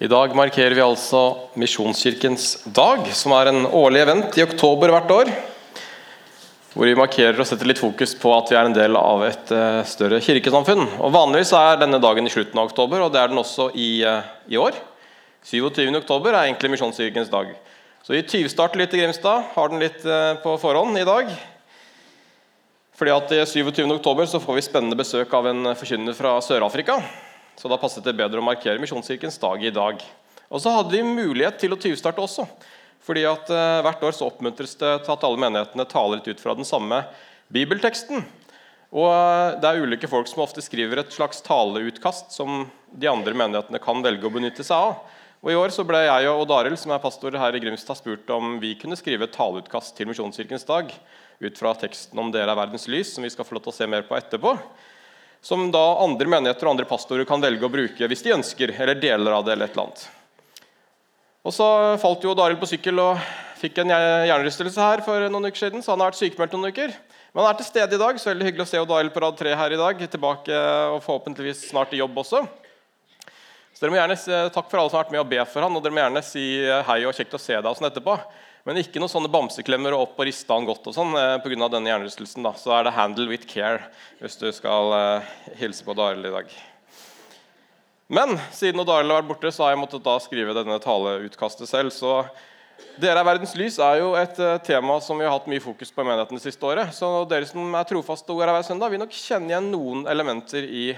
I dag markerer vi altså Misjonskirkens dag, som er en årlig event i oktober hvert år. Hvor vi markerer og setter litt fokus på at vi er en del av et uh, større kirkesamfunn. Og Vanligvis er denne dagen i slutten av oktober, og det er den også i, uh, i år. 27. oktober er egentlig Misjonskirkens dag. Så vi tyvstarter litt i Grimstad. Har den litt uh, på forhånd i dag. Fordi at 27. oktober så får vi spennende besøk av en forkynner fra Sør-Afrika. Så da passet det bedre å markere Misjonskirkens dag i dag. Og så hadde vi mulighet til å tyvstarte også. fordi at eh, Hvert år så oppmuntres det til at alle menighetene taler litt ut fra den samme bibelteksten. Og eh, Det er ulike folk som ofte skriver et slags taleutkast som de andre menighetene kan velge å benytte seg av. Og I år så ble jeg og Odd Arild, som er pastor her i Grimstad, spurt om vi kunne skrive et taleutkast til Misjonskirkens dag ut fra teksten om 'Dere er verdens lys', som vi skal få lov til å se mer på etterpå som da andre menigheter og andre pastorer kan velge å bruke hvis de ønsker, eller deler av det. eller et eller annet. Og Så falt jo Daril på sykkel og fikk en hjernerystelse her for noen uker siden. så han har vært sykemeldt noen uker. Men han er til stede i dag, så veldig hyggelig å se Daril på rad 3 her i dag. Tilbake og forhåpentligvis snart i jobb også. Så dere må gjerne Takk for alle som har vært med og be for han, og dere må gjerne si hei og kjekt å se deg og sånn etterpå. Men ikke noen sånne bamseklemmer og opp og riste han godt og sånn eh, pga. denne hjernerystelsen. Så er det 'handle with care' hvis du skal eh, hilse på Daril i dag. Men siden Daril har vært borte, så har jeg måttet da skrive denne taleutkastet selv. Så 'Dere er verdens lys' er jo et uh, tema som vi har hatt mye fokus på i menigheten det siste året. Så dere som er trofaste ord hver søndag, vil nok kjenne igjen noen elementer i,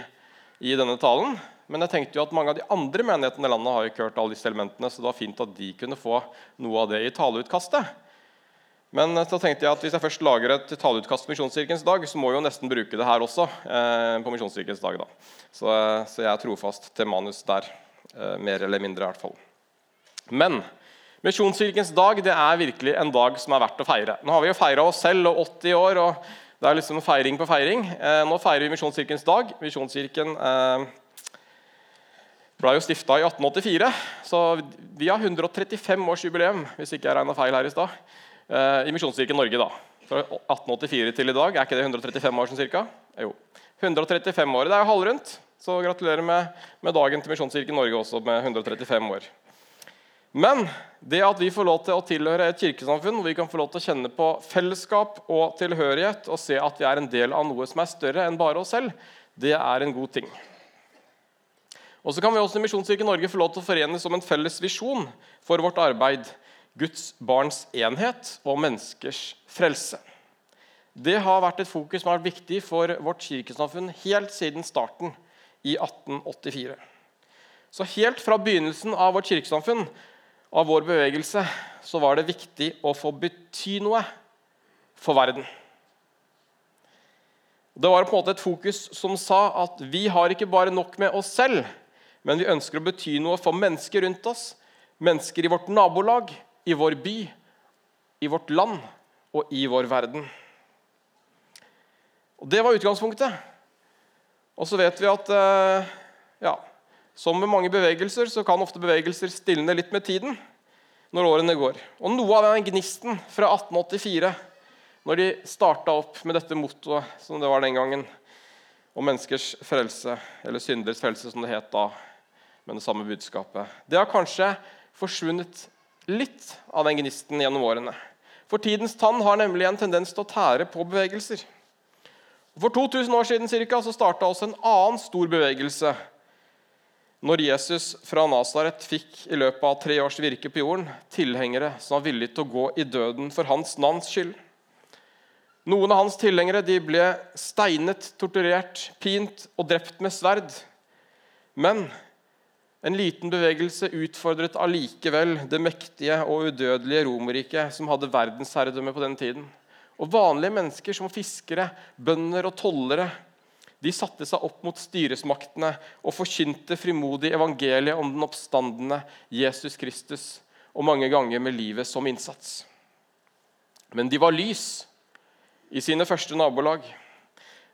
i denne talen. Men jeg tenkte jo at mange av de andre menighetene i landet har ikke hørt alle disse elementene, så det var fint at de kunne få noe av det i taleutkastet. Men så tenkte jeg at hvis jeg først lager et taleutkast på Misjonskirkens dag, så må jeg jo nesten bruke det her også. Eh, på Misjonskirkens dag da. Så, eh, så, jeg er trofast til manus der. Eh, mer eller mindre, i hvert fall. Men Misjonskirkens dag det er virkelig en dag som er verdt å feire. Nå har vi jo feira oss selv og 80 år, og det er liksom feiring på feiring. Eh, nå feirer vi Misjonskirkens dag. Misjonskirken eh, ble jo stifta i 1884, så vi har 135 års jubileum hvis ikke jeg regna feil her i stad, eh, i Misjonskirken Norge. da. Fra 1884 til i dag. Er ikke det 135 år sånn cirka? Jo. 135 år. Det er jo halvrundt. Så gratulerer med, med dagen til Misjonskirken Norge også med 135 år. Men det at vi får lov til å tilhøre et kirkesamfunn hvor vi kan få lov til å kjenne på fellesskap og tilhørighet og se at vi er en del av noe som er større enn bare oss selv, det er en god ting. Og så kan vi også i Misjonskirken Norge få lov til å forenes som en felles visjon for vårt arbeid. Guds barns enhet og menneskers frelse. Det har vært et fokus som har vært viktig for vårt kirkesamfunn helt siden starten i 1884. Så helt fra begynnelsen av vårt kirkesamfunn, av vår bevegelse, så var det viktig å få bety noe for verden. Det var på en måte et fokus som sa at vi har ikke bare nok med oss selv, men vi ønsker å bety noe for mennesker rundt oss, mennesker i vårt nabolag, i vår by, i vårt land og i vår verden. Og Det var utgangspunktet. Og så vet vi at eh, ja, som med mange bevegelser så kan ofte bevegelser stilne litt med tiden når årene går. Og Noe av den gnisten fra 1884, når de starta opp med dette mottoet som det var den gangen, om menneskers frelse, eller synders frelse, som det het da, med det samme budskapet. Det har kanskje forsvunnet litt av den gnisten gjennom årene. For tidens tann har nemlig en tendens til å tære på bevegelser. For 2000 år siden cirka, så starta også en annen stor bevegelse. Når Jesus fra Nasaret fikk i løpet av tre års virke på jorden tilhengere som var villige til å gå i døden for hans navns skyld. Noen av hans tilhengere de ble steinet, torturert, pint og drept med sverd. Men en liten bevegelse utfordret allikevel det mektige og udødelige Romerriket, som hadde verdensherredømme på den tiden. Og Vanlige mennesker som fiskere, bønder og tollere de satte seg opp mot styresmaktene og forkynte frimodig evangeliet om den oppstandende Jesus Kristus, og mange ganger med livet som innsats. Men de var lys i sine første nabolag.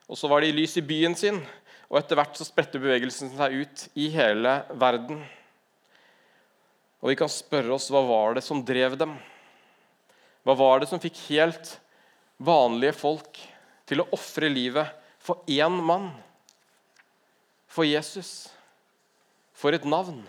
Og så var de lys i byen sin, og etter hvert så spredte bevegelsen seg ut i hele verden. Og vi kan spørre oss hva var det som drev dem? Hva var det som fikk helt vanlige folk til å ofre livet for én mann? For Jesus. For et navn.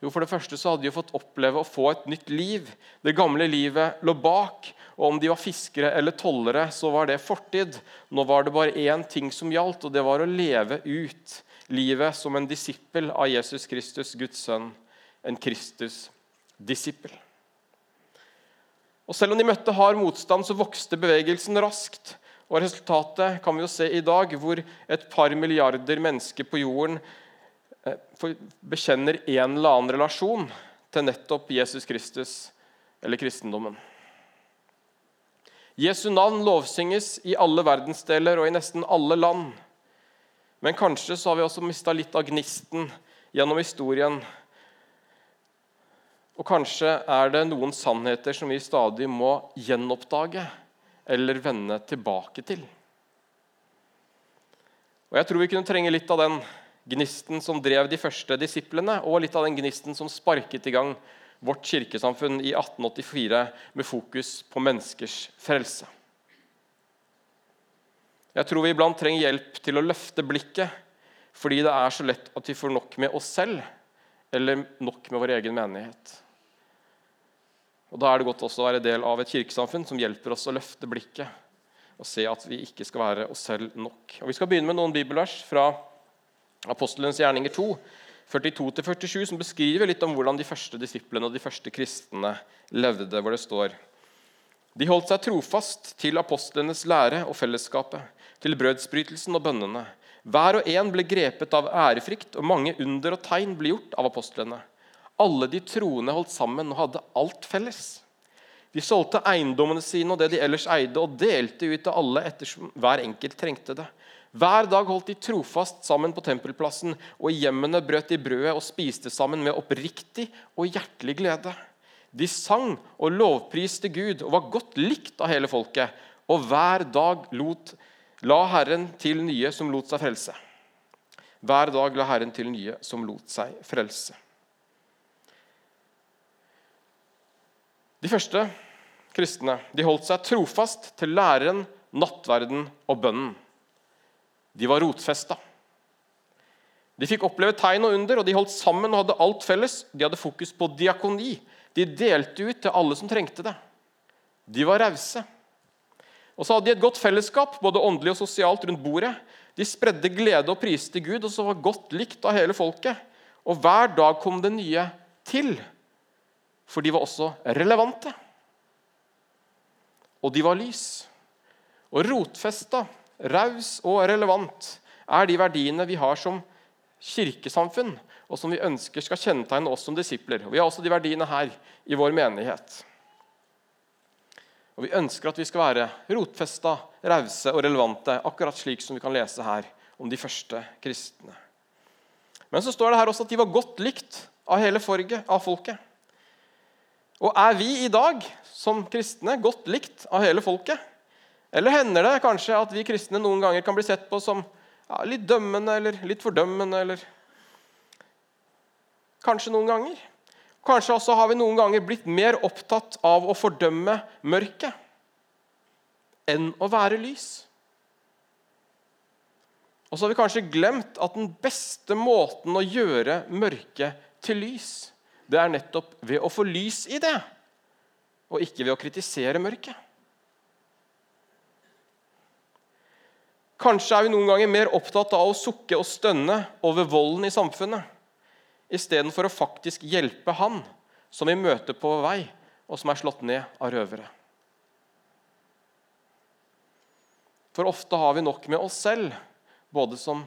Jo, For det første så hadde de fått oppleve å få et nytt liv. Det gamle livet lå bak. Og om de var fiskere eller tollere, så var det fortid. Nå var det bare én ting som gjaldt, og det var å leve ut livet som en disippel av Jesus Kristus, Guds sønn. En Kristus-disippel. Og Selv om de møtte hard motstand, så vokste bevegelsen raskt. Og Resultatet kan vi jo se i dag, hvor et par milliarder mennesker på jorden bekjenner en eller annen relasjon til nettopp Jesus Kristus eller kristendommen. Jesu navn lovsynges i alle verdensdeler og i nesten alle land. Men kanskje så har vi også mista litt av gnisten gjennom historien og kanskje er det noen sannheter som vi stadig må gjenoppdage eller vende tilbake til. Og Jeg tror vi kunne trenge litt av den gnisten som drev de første disiplene, og litt av den gnisten som sparket i gang vårt kirkesamfunn i 1884 med fokus på menneskers frelse. Jeg tror vi iblant trenger hjelp til å løfte blikket fordi det er så lett at vi får nok med oss selv eller nok med vår egen menighet. Og Da er det godt også å være del av et kirkesamfunn som hjelper oss å løfte blikket og se at vi ikke skal være oss selv nok. Og Vi skal begynne med noen bibelvers fra Apostelens gjerninger 2, 42-47, som beskriver litt om hvordan de første disiplene og de første kristne levde. hvor det står De holdt seg trofast til apostlenes lære og fellesskapet, til brødsbrytelsen og bønnene. Hver og en ble grepet av ærefrykt, og mange under og tegn ble gjort av apostlene. Alle de troende holdt sammen og hadde alt felles. De solgte eiendommene sine og det de ellers eide, og delte ut til alle ettersom hver enkelt trengte det. Hver dag holdt de trofast sammen på tempelplassen, og i hjemmene brøt de brødet og spiste sammen med oppriktig og hjertelig glede. De sang og lovpriste Gud og var godt likt av hele folket. Og hver dag lot, la Herren til nye som lot seg frelse. Hver dag la Herren til nye som lot seg frelse. De første kristne de holdt seg trofast til læren, nattverden og bønnen. De var rotfesta. De fikk oppleve tegn og under, og de holdt sammen og hadde alt felles. De hadde fokus på diakoni. De delte ut til alle som trengte det. De var rause. Og så hadde de et godt fellesskap, både åndelig og sosialt, rundt bordet. De spredde glede og priste Gud, og så var godt likt av hele folket. Og hver dag kom det nye til for de var også relevante. Og de var lys. Og rotfesta, raus og relevant er de verdiene vi har som kirkesamfunn, og som vi ønsker skal kjennetegne oss som disipler. Og Vi har også de verdiene her i vår menighet. Og Vi ønsker at vi skal være rotfesta, rause og relevante, akkurat slik som vi kan lese her om de første kristne. Men så står det her også at de var godt likt av hele forget, Av folket. Og er vi i dag som kristne godt likt av hele folket? Eller hender det kanskje at vi kristne noen ganger kan bli sett på som ja, litt dømmende eller litt fordømmende? eller Kanskje noen ganger. Kanskje også har vi noen ganger blitt mer opptatt av å fordømme mørket enn å være lys. Og så har vi kanskje glemt at den beste måten å gjøre mørket til lys det er nettopp ved å få lys i det, og ikke ved å kritisere mørket. Kanskje er vi noen ganger mer opptatt av å sukke og stønne over volden i samfunnet, istedenfor å faktisk hjelpe han som vi møter på vei, og som er slått ned av røvere. For ofte har vi nok med oss selv, både som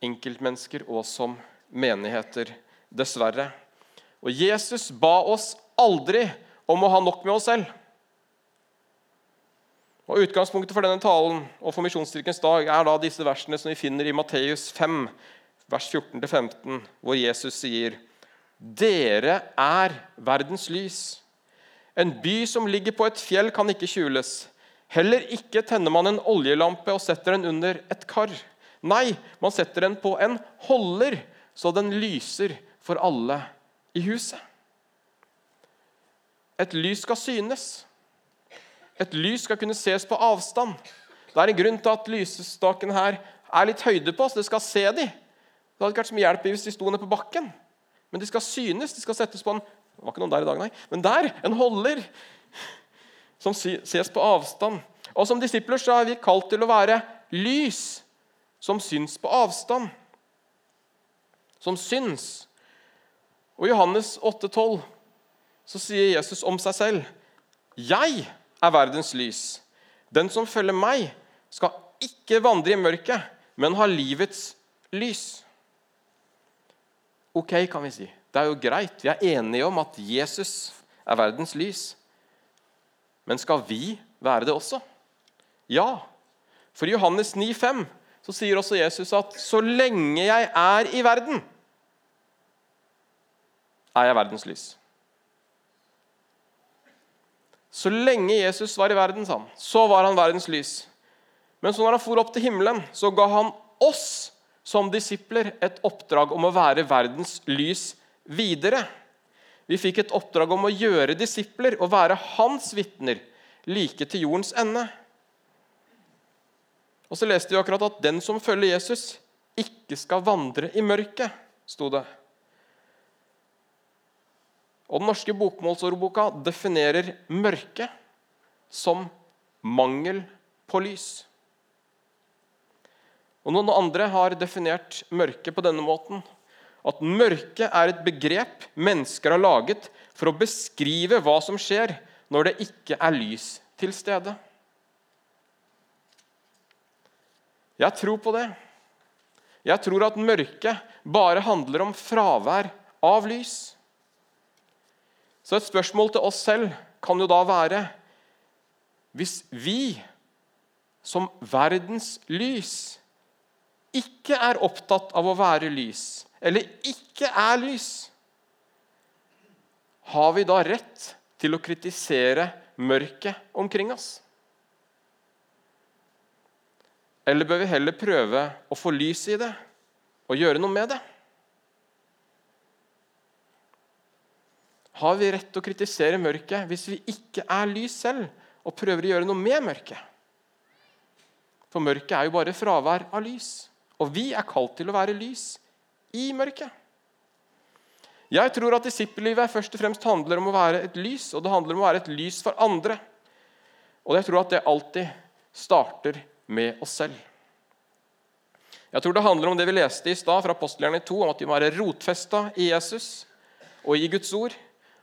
enkeltmennesker og som menigheter, dessverre. Og Jesus ba oss aldri om å ha nok med oss selv. Og Utgangspunktet for denne talen og for Misjonsstyrkens dag er da disse versene som vi finner i Matteus 5, vers 14-15, hvor Jesus sier Dere er verdens lys. En by som ligger på et fjell, kan ikke skjules. Heller ikke tenner man en oljelampe og setter den under et kar. Nei, man setter den på en holder, så den lyser for alle i huset. Et lys skal synes. Et lys skal kunne ses på avstand. Det er en grunn til at lysestaken her er litt høyde på, så det skal se de. Det hadde ikke vært så mye hjelp hvis de sto nede på bakken. Men de skal synes. De skal settes på en det var ikke noen der i dag, nei. Men der! En holder som ses på avstand. Og Som disipler så er vi kalt til å være lys som syns på avstand. Som syns. Og I Johannes 8,12 så sier Jesus om seg selv.: Jeg er verdens lys. Den som følger meg, skal ikke vandre i mørket, men ha livets lys. Ok, kan vi si. Det er jo greit. Vi er enige om at Jesus er verdens lys. Men skal vi være det også? Ja. For i Johannes 9, 5, så sier også Jesus at 'så lenge jeg er i verden, er jeg verdens lys'. Så lenge Jesus var i verden, sa han, så var han verdens lys. Men så når han for opp til himmelen, så ga han oss som disipler et oppdrag om å være verdens lys videre. Vi fikk et oppdrag om å gjøre disipler og være hans vitner like til jordens ende. Og så leste vi akkurat at 'den som følger Jesus, ikke skal vandre i mørket', sto det. Og Den norske bokmålsordboka definerer mørke som mangel på lys. Og Noen andre har definert mørke på denne måten. At mørke er et begrep mennesker har laget for å beskrive hva som skjer når det ikke er lys til stede. Jeg tror på det. Jeg tror at mørke bare handler om fravær av lys. Så et spørsmål til oss selv kan jo da være Hvis vi som verdens lys ikke er opptatt av å være lys, eller ikke er lys, har vi da rett til å kritisere mørket omkring oss? Eller bør vi heller prøve å få lys i det og gjøre noe med det? Har vi rett til å kritisere mørket hvis vi ikke er lys selv og prøver å gjøre noe med mørket? For mørket er jo bare fravær av lys. Og vi er kalt til å være lys i mørket. Jeg tror at disippellivet først og fremst handler om å være et lys, og det handler om å være et lys for andre. Og jeg tror at det alltid starter med oss selv. Jeg tror det handler om det vi leste i stad fra apostelgjerne 2, om at vi må være rotfesta i Jesus og i Guds ord.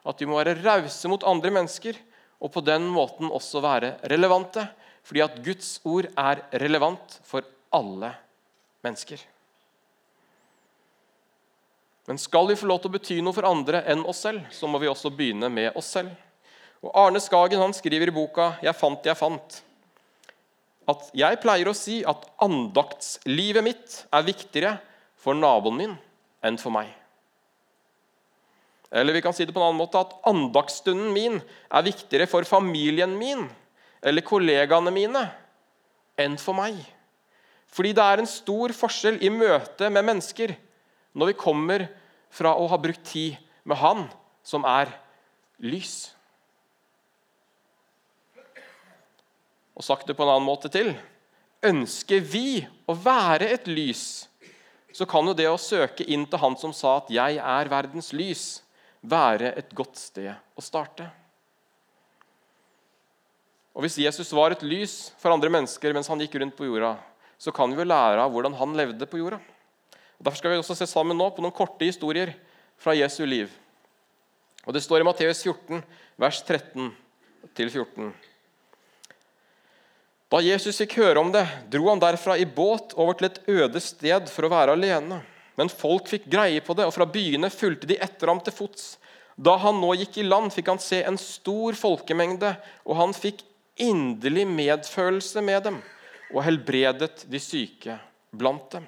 At vi må være rause mot andre mennesker og på den måten også være relevante. Fordi at Guds ord er relevant for alle mennesker. Men skal vi få lov til å bety noe for andre enn oss selv, så må vi også begynne med oss selv. Og Arne Skagen han skriver i boka 'Jeg fant, jeg fant' at jeg pleier å si at andaktslivet mitt er viktigere for naboen min enn for meg. Eller vi kan si det på en annen måte at andagsstunden min er viktigere for familien min eller kollegaene mine enn for meg. Fordi det er en stor forskjell i møte med mennesker når vi kommer fra å ha brukt tid med Han som er lys. Og sagt det på en annen måte til ønsker vi å være et lys, så kan jo det å søke inn til Han som sa at 'jeg er verdens lys', være et godt sted å starte. Og Hvis Jesus var et lys for andre mennesker mens han gikk rundt på jorda, så kan vi jo lære av hvordan han levde på jorda. Og derfor skal vi også se sammen nå på noen korte historier fra Jesu liv. Og Det står i Matteus 14, vers 13 14. Da Jesus fikk høre om det, dro han derfra i båt over til et øde sted for å være alene. Men folk fikk greie på det, og fra byene fulgte de etter ham til fots. Da han nå gikk i land, fikk han se en stor folkemengde, og han fikk inderlig medfølelse med dem og helbredet de syke blant dem.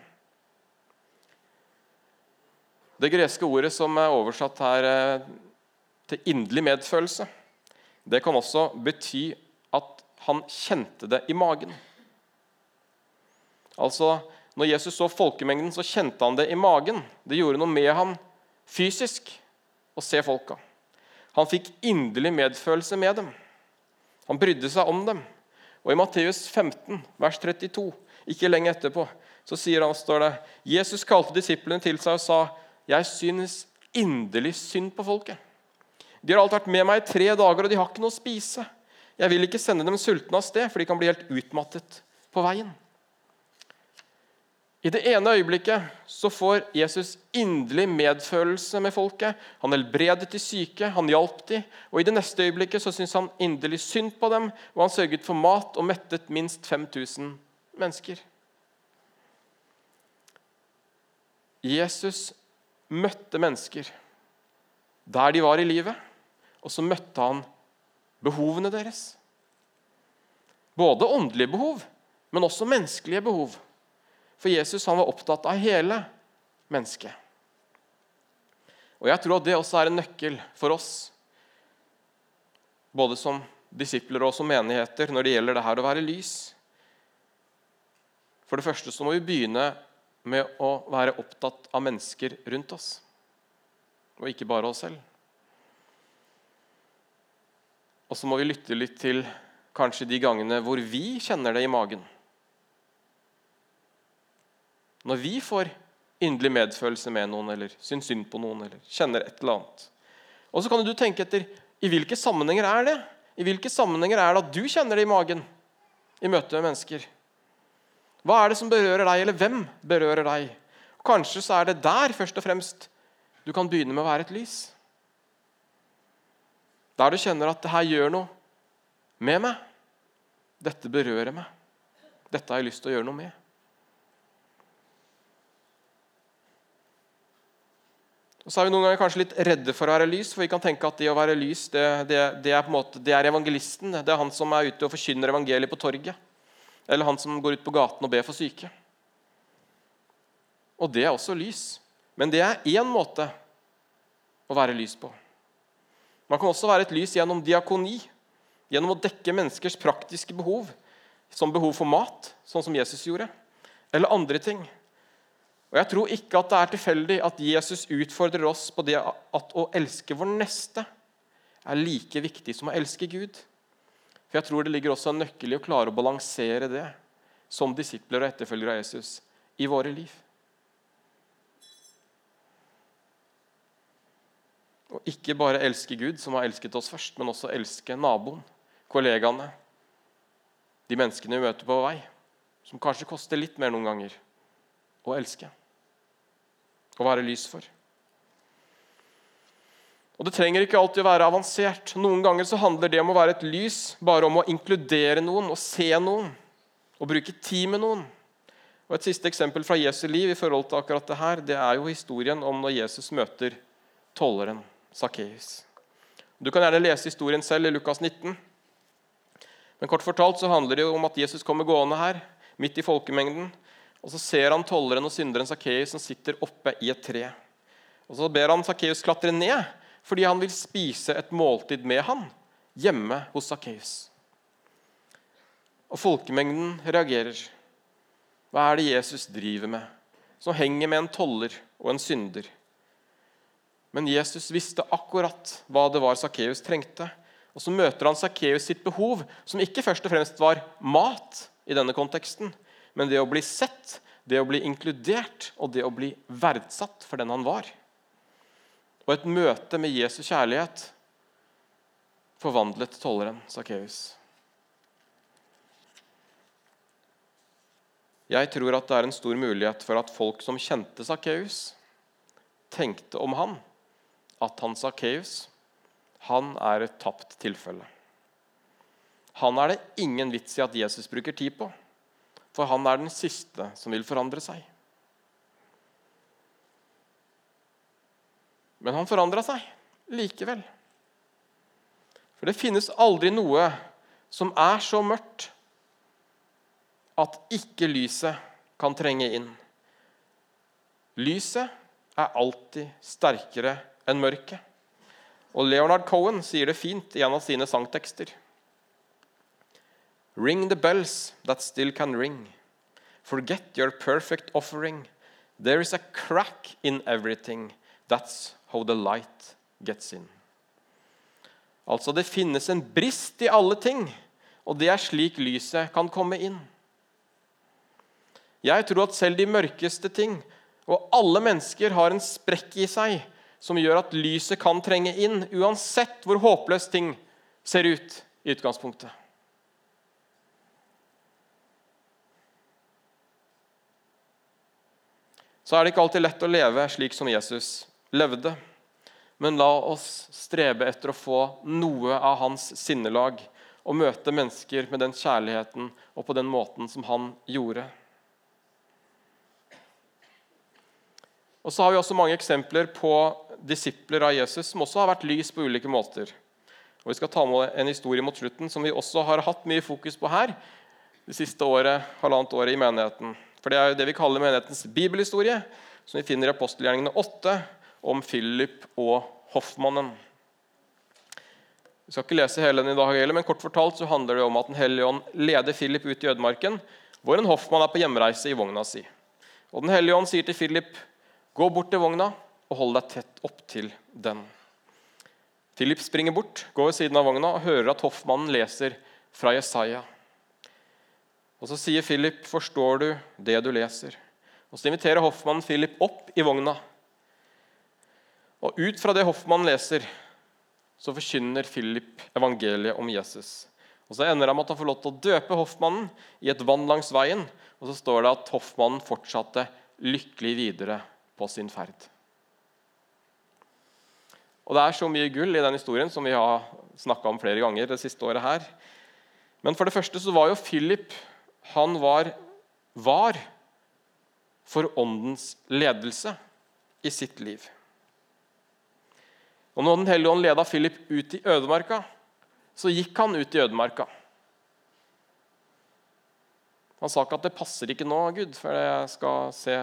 Det greske ordet som er oversatt her eh, til inderlig medfølelse, det kan også bety at han kjente det i magen. Altså, Når Jesus så folkemengden, så kjente han det i magen. Det gjorde noe med ham fysisk å se folka. Han fikk inderlig medfølelse med dem. Han brydde seg om dem. Og I Matteus 15, vers 32, ikke lenge etterpå, så sier han, står det, Jesus kalte disiplene til seg og sa, 'Jeg synes inderlig synd på folket. De har alt vært med meg i tre dager, og de har ikke noe å spise. Jeg vil ikke sende dem sultne av sted, for de kan bli helt utmattet på veien. I det ene øyeblikket så får Jesus inderlig medfølelse med folket. Han helbredet de syke, han hjalp de, Og I det neste øyeblikket så syntes han inderlig synd på dem, og han sørget for mat og mettet minst 5000 mennesker. Jesus møtte mennesker der de var i livet, og så møtte han behovene deres. Både åndelige behov, men også menneskelige behov. For Jesus han var opptatt av hele mennesket. Og Jeg tror at det også er en nøkkel for oss, både som disipler og som menigheter, når det gjelder det her å være lys. For det første så må vi begynne med å være opptatt av mennesker rundt oss, og ikke bare oss selv. Og så må vi lytte litt til kanskje de gangene hvor vi kjenner det i magen. Når vi får inderlig medfølelse med noen eller syns synd på noen eller kjenner et eller annet. Og så kan du tenke etter i hvilke sammenhenger er det? I hvilke sammenhenger er det at du kjenner det i magen i møte med mennesker? Hva er det som berører deg, eller hvem berører deg? Kanskje så er det der først og fremst du kan begynne med å være et lys. Der du kjenner at det her gjør noe med meg. Dette berører meg. Dette har jeg lyst til å gjøre noe med. Og så er vi noen ganger kanskje litt redde for å være lys, for vi kan tenke at det å være lys det, det, det er måte, det er evangelisten. Det er han som er ute og forkynner evangeliet på torget. Eller han som går ut på gaten og ber for syke. Og det er også lys. Men det er én måte å være lys på. Man kan også være et lys gjennom diakoni, gjennom å dekke menneskers praktiske behov, som behov for mat, sånn som Jesus gjorde, eller andre ting. Og Jeg tror ikke at det er tilfeldig at Jesus utfordrer oss på det at å elske vår neste er like viktig som å elske Gud. For Jeg tror det ligger også en nøkkel i å klare å balansere det som disipler og etterfølgere av Jesus i våre liv. Og ikke bare elske Gud, som har elsket oss først, men også elske naboen, kollegaene, de menneskene vi møter på vei, som kanskje koster litt mer noen ganger å elske og være lys for. Og Det trenger ikke alltid å være avansert. Noen ganger så handler det om å være et lys bare om å inkludere noen og se noen og bruke tid med noen. Og Et siste eksempel fra Jesu liv i forhold til akkurat det her, det er jo historien om når Jesus møter tolleren. Sakkeus. Du kan gjerne lese historien selv i Lukas 19. Men kort fortalt så handler det jo om at Jesus kommer gående her, midt i folkemengden. Og Så ser han tolleren og synderen Sakkeus som sitter oppe i et tre. Og Så ber han Sakkeus klatre ned fordi han vil spise et måltid med han hjemme hos Sakkeus. Og folkemengden reagerer. Hva er det Jesus driver med, som henger med en toller og en synder? Men Jesus visste akkurat hva det var Sakkeus trengte. Og så møter han Sakkeus sitt behov, som ikke først og fremst var mat, i denne konteksten, men det å bli sett, det å bli inkludert og det å bli verdsatt for den han var. Og et møte med Jesu kjærlighet forvandlet tolleren Sakkeus. Jeg tror at det er en stor mulighet for at folk som kjente Sakkeus, tenkte om han at han Sakkeus han er et tapt tilfelle. Han er det ingen vits i at Jesus bruker tid på, for han er den siste som vil forandre seg. Men han forandra seg likevel. For det finnes aldri noe som er så mørkt at ikke lyset kan trenge inn. Lyset er alltid sterkere enn mørket. Og Leonard Cohen sier det fint i en av sine sangtekster. Ring the bells that still can ring. Forget your perfect offering. There is a crack in everything. That's how the light gets in. Altså, det finnes en brist i alle ting, og det er slik lyset kan komme inn. Jeg tror at selv de mørkeste ting, og alle mennesker har en sprekk i seg som gjør at lyset kan trenge inn, uansett hvor håpløst ting ser ut i utgangspunktet. Så er det ikke alltid lett å leve slik som Jesus levde. Men la oss strebe etter å få noe av hans sinnelag og møte mennesker med den kjærligheten og på den måten som han gjorde. Og så har Vi også mange eksempler på disipler av Jesus som også har vært lys på ulike måter. Og Vi skal ta med en historie mot slutten som vi også har hatt mye fokus på her det siste året, halvannet året i menigheten. For Det er jo det vi kaller menighetens bibelhistorie, som vi finner i apostelgjerningene 8, om Philip og hoffmannen. Vi skal ikke lese hele den i dag, men kort fortalt så handler det om at Den hellige ånd leder Philip ut i ødemarken, hvor en hoffmann er på hjemreise i vogna si. Og Den hellige ånd sier til Philip, 'Gå bort til vogna og hold deg tett opp til den'. Philip springer bort, går ved siden av vogna og hører at hoffmannen leser fra Jesaja. Og Så sier Philip, 'Forstår du det du leser?' Og Så inviterer hoffmannen Philip opp i vogna. Og ut fra det hoffmannen leser, så forkynner Philip evangeliet om Jesus. Og Så ender han med at han får lov til å døpe hoffmannen i et vann langs veien. Og så står det at hoffmannen fortsatte lykkelig videre på sin ferd. Og Det er så mye gull i den historien som vi har snakka om flere ganger det siste året her. Men for det første så var jo Philip han var, var for åndens ledelse i sitt liv. Og når Den hellige ånd leda Philip ut i ødemarka, så gikk han ut i ødemarka. Han sa ikke at 'det passer ikke nå, Gud, for jeg skal se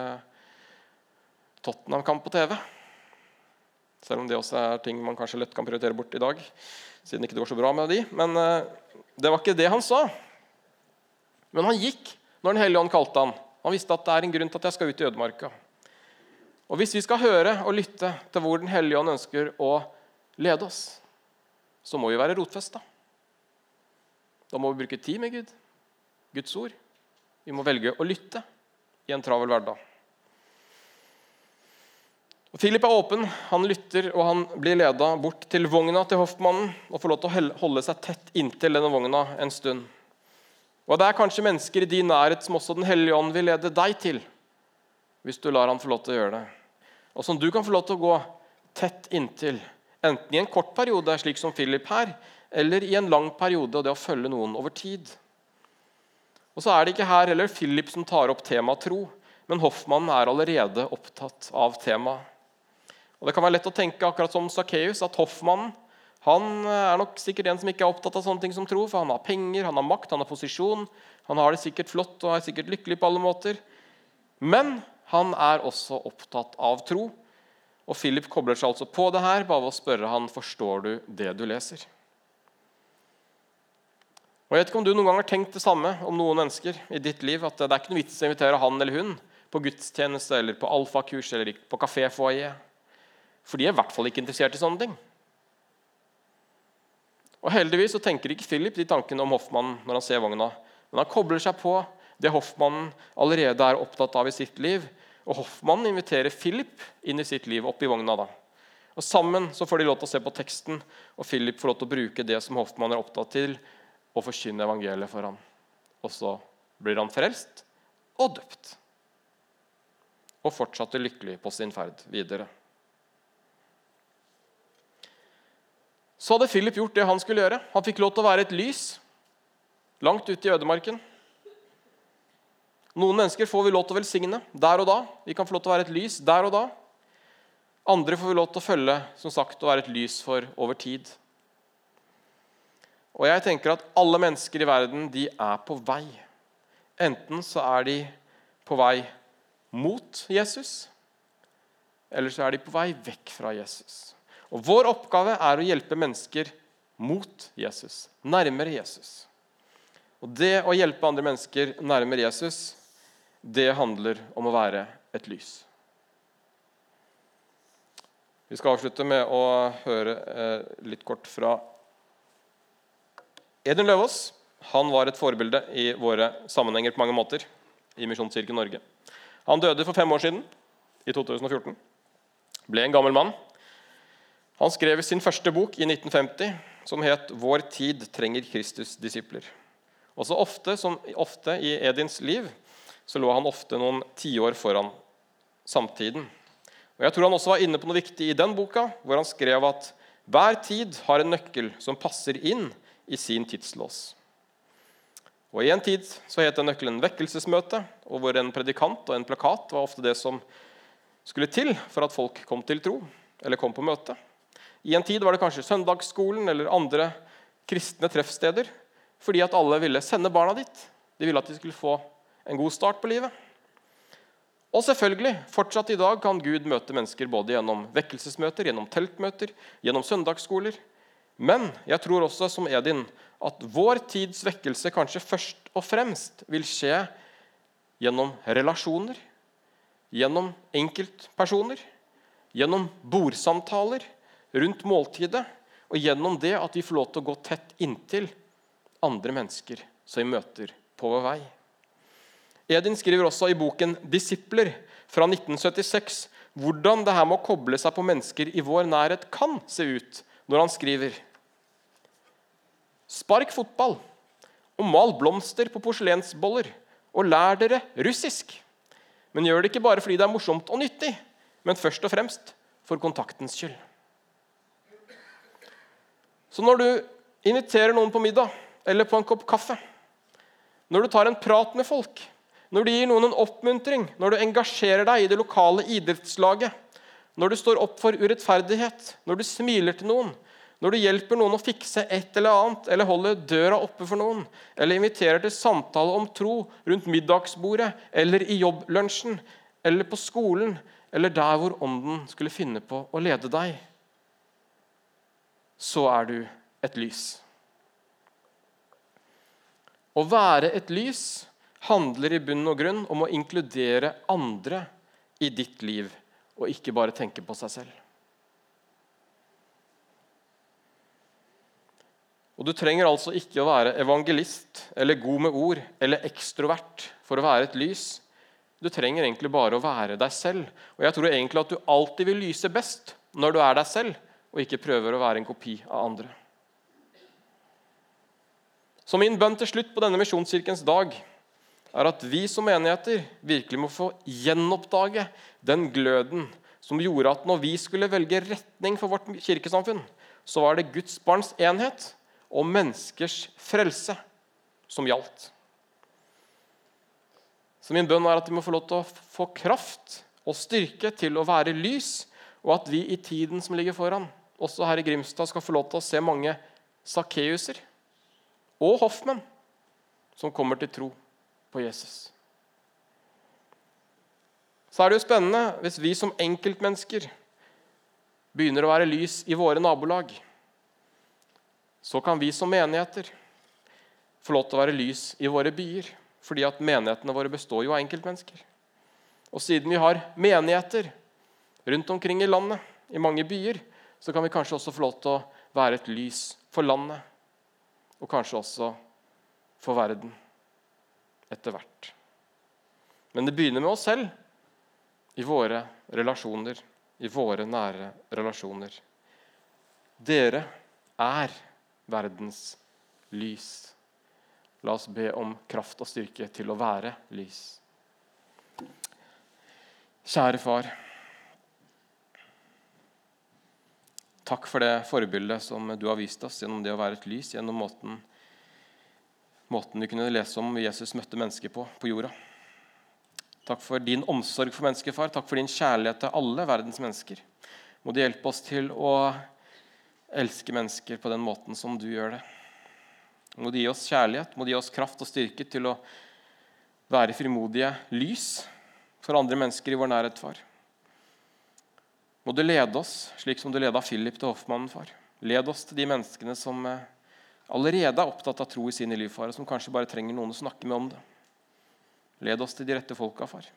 Tottenham-kamp på TV'. Selv om det også er ting man kanskje lett kan prioritere bort i dag. siden ikke det går så bra med de. Men uh, det var ikke det han sa. Men han gikk når Den hellige ånd kalte han. Han visste at det er en grunn til at jeg skal ut i ødemarka. Og Hvis vi skal høre og lytte til hvor Den hellige ånd ønsker å lede oss, så må vi være rotfesta. Da må vi bruke tid med Gud, Guds ord. Vi må velge å lytte i en travel hverdag. Og Philip er åpen, han lytter, og han blir leda bort til vogna til hoffmannen og får lov til å holde seg tett inntil denne vogna en stund. Og Det er kanskje mennesker i din nærhet som også Den hellige ånd vil lede deg til hvis du lar han få lov til å gjøre det. Og som du kan få lov til å gå tett inntil, enten i en kort periode, slik som Philip her, eller i en lang periode, og det å følge noen over tid. Og så er det ikke her heller Philip som tar opp temaet tro, men Hoffmannen er allerede opptatt av temaet. Og Det kan være lett å tenke akkurat som Sakkeus, at hoffmannen han er nok sikkert en som ikke er opptatt av sånne ting som tro, for han har penger, han har makt, han har posisjon, han har det sikkert flott og er sikkert lykkelig på alle måter. Men han er også opptatt av tro. Og Philip kobler seg altså på det her bare ved å spørre han, forstår du det du leser. Og Jeg vet ikke om du noen gang har tenkt det samme om noen mennesker i ditt liv. At det er ikke noe vits å invitere han eller hun på gudstjeneste eller på alfakurs eller på kaféfoajé. For de er i hvert fall ikke interessert i sånne ting. Og Heldigvis så tenker ikke Philip de tankene om hoffmannen når han ser vogna. Men han kobler seg på det hoffmannen allerede er opptatt av i sitt liv. Og Hoffmannen inviterer Philip inn i sitt liv, opp i vogna. da. Og Sammen så får de lov til å se på teksten, og Philip får lov til å bruke det som hoffmannen er opptatt til, og forkynne evangeliet for ham. Og så blir han frelst og døpt. Og fortsatte lykkelig på sin ferd videre. Så hadde Philip gjort det han skulle gjøre. Han fikk lov til å være et lys langt ute i ødemarken. Noen mennesker får vi lov til å velsigne der og da. Vi kan få lov til å være et lys der og da. Andre får vi lov til å følge som sagt, og være et lys for over tid. Og jeg tenker at Alle mennesker i verden de er på vei. Enten så er de på vei mot Jesus, eller så er de på vei vekk fra Jesus. Og Vår oppgave er å hjelpe mennesker mot Jesus, nærmere Jesus. Og Det å hjelpe andre mennesker nærmere Jesus det handler om å være et lys. Vi skal avslutte med å høre eh, litt kort fra Edun Løvaas. Han var et forbilde i våre sammenhenger på mange måter i Misjonskirken Norge. Han døde for fem år siden, i 2014. Ble en gammel mann. Han skrev sin første bok i 1950, som het 'Vår tid trenger Kristus-disipler'. Også ofte, som ofte i Edins liv så lå han ofte noen tiår foran samtiden. Og Jeg tror han også var inne på noe viktig i den boka, hvor han skrev at hver tid har en nøkkel som passer inn i sin tidslås. Og I en tid så het den nøkkelen vekkelsesmøte, og hvor en predikant og en plakat var ofte det som skulle til for at folk kom til tro eller kom på møte. I en tid var det kanskje søndagsskolen eller andre kristne treffsteder fordi at alle ville sende barna dit. De ville at de skulle få en god start på livet. Og selvfølgelig, fortsatt i dag kan Gud møte mennesker både gjennom vekkelsesmøter, gjennom teltmøter, gjennom søndagsskoler. Men jeg tror også, som Edin, at vår tids vekkelse kanskje først og fremst vil skje gjennom relasjoner, gjennom enkeltpersoner, gjennom bordsamtaler rundt måltidet, og gjennom det at vi får lov til å gå tett inntil andre mennesker som vi møter på vår vei. Edin skriver også i boken 'Disipler' fra 1976 hvordan det her med å koble seg på mennesker i vår nærhet kan se ut, når han skriver Spark fotball og mal blomster på porselensboller, og lær dere russisk. Men gjør det ikke bare fordi det er morsomt og nyttig, men først og fremst for kontaktens skyld. Så når du inviterer noen på middag eller på en kopp kaffe, når du tar en prat med folk, når du gir noen en oppmuntring, når du engasjerer deg i det lokale idrettslaget, når du står opp for urettferdighet, når du smiler til noen, når du hjelper noen å fikse et eller annet, eller holder døra oppe for noen, eller inviterer til samtale om tro rundt middagsbordet eller i jobblunsjen eller på skolen eller der hvor Ånden skulle finne på å lede deg, så er du et lys. Å være et lys handler i bunn og grunn om å inkludere andre i ditt liv, og ikke bare tenke på seg selv. Og Du trenger altså ikke å være evangelist eller god med ord eller ekstrovert for å være et lys. Du trenger egentlig bare å være deg selv. Og jeg tror egentlig at du alltid vil lyse best når du er deg selv, og ikke prøver å være en kopi av andre. Så min bønn til slutt på denne misjonskirkens dag er at vi som menigheter virkelig må få gjenoppdage den gløden som gjorde at når vi skulle velge retning for vårt kirkesamfunn, så var det Guds barns enhet og menneskers frelse som gjaldt. Så min bønn er at vi må få lov til å få kraft og styrke til å være lys, og at vi i tiden som ligger foran, også her i Grimstad, skal få lov til å se mange Sakkeuser og hoffmenn som kommer til tro på Jesus. Så er det jo spennende hvis vi som enkeltmennesker begynner å være lys i våre nabolag. Så kan vi som menigheter få lov til å være lys i våre byer. Fordi at menighetene våre består jo av enkeltmennesker. Og siden vi har menigheter rundt omkring i landet, i mange byer, så kan vi kanskje også få lov til å være et lys for landet. Og kanskje også for verden etter hvert. Men det begynner med oss selv, i våre relasjoner, i våre nære relasjoner. Dere er verdens lys. La oss be om kraft og styrke til å være lys. Kjære far. Takk for det forbildet som du har vist oss gjennom det å være et lys, gjennom måten måten vi kunne lese om Jesus møtte mennesker på på jorda. Takk for din omsorg for mennesker, far. Takk for din kjærlighet til alle verdens mennesker. Må du hjelpe oss til å elske mennesker på den måten som du gjør det. Må du gi oss kjærlighet, må du gi oss kraft og styrke til å være frimodige lys for andre mennesker i vår nærhet, far. Må du lede oss slik som du leda Philip til hoffmannen, far. Led oss til de menneskene som eh, allerede er opptatt av tro i sine liv, far, og som kanskje bare trenger noen å snakke med om det. Led oss til de rette folka, far.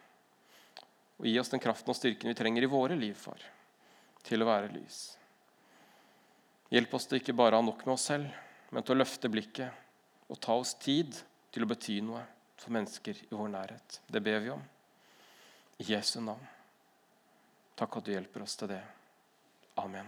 Og gi oss den kraften og styrken vi trenger i våre liv, far, til å være lys. Hjelp oss til ikke bare å ha nok med oss selv, men til å løfte blikket og ta oss tid til å bety noe for mennesker i vår nærhet. Det ber vi om. I Jesu navn. Takk at du hjelper oss til det. Amen.